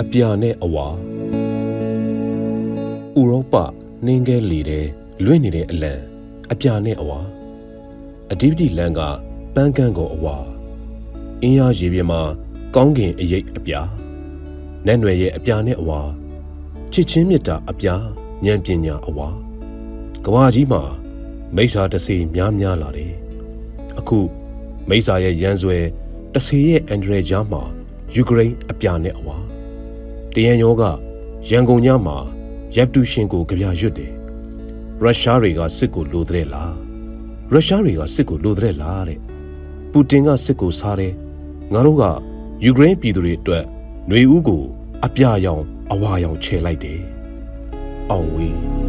အပြာနဲ့အဝါဥရောပနှင်းကဲလေတဲ့လွင့်နေတဲ့အလံအပြာနဲ့အဝါအဓိပတိလန်ကပန်းကန်းကိုအဝါအင်းရရေပြမှာကောင်းကင်အရိပ်အပြာနတ်နွယ်ရဲ့အပြာနဲ့အဝါချစ်ချင်းမြတ်တာအပြာဉာဏ်ပညာအဝါကဘာကြီးမှာမိစ္ဆာတစေများများလာတယ်အခုမိစ္ဆာရဲ့ရန်ဆွဲတစေရဲ့အန်ဒရယ်ဂျာမှာယူကရိန်းအပြာနဲ့အဝါ တရန်ရောကရန်ကုန်ညမှာရက်တူရှင်ကိုကြပြရွတ်တယ်ရုရှားတွေကစစ်ကိုလိုတဲ့လားရုရှားတွေကစစ်ကိုလိုတဲ့လားတဲ့ပူတင်ကစစ်ကိုစားတယ်ငါတို့ကယူကရိန်းပြည်သူတွေအတွက်ຫນွေဦးကို အပြာရောင်အဝါရောင်ချဲလိုက်တယ်အောင်ဝေး